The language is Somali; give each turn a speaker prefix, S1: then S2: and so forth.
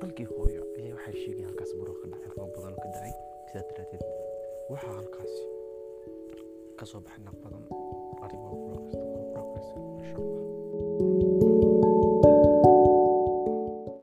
S1: dalkii hooyo ayaa waxay sheegeen halkaas buruq ka dhacay roob badan ka dhacay sidaa daraateed waxaa halkaasi ka baxay naf badan.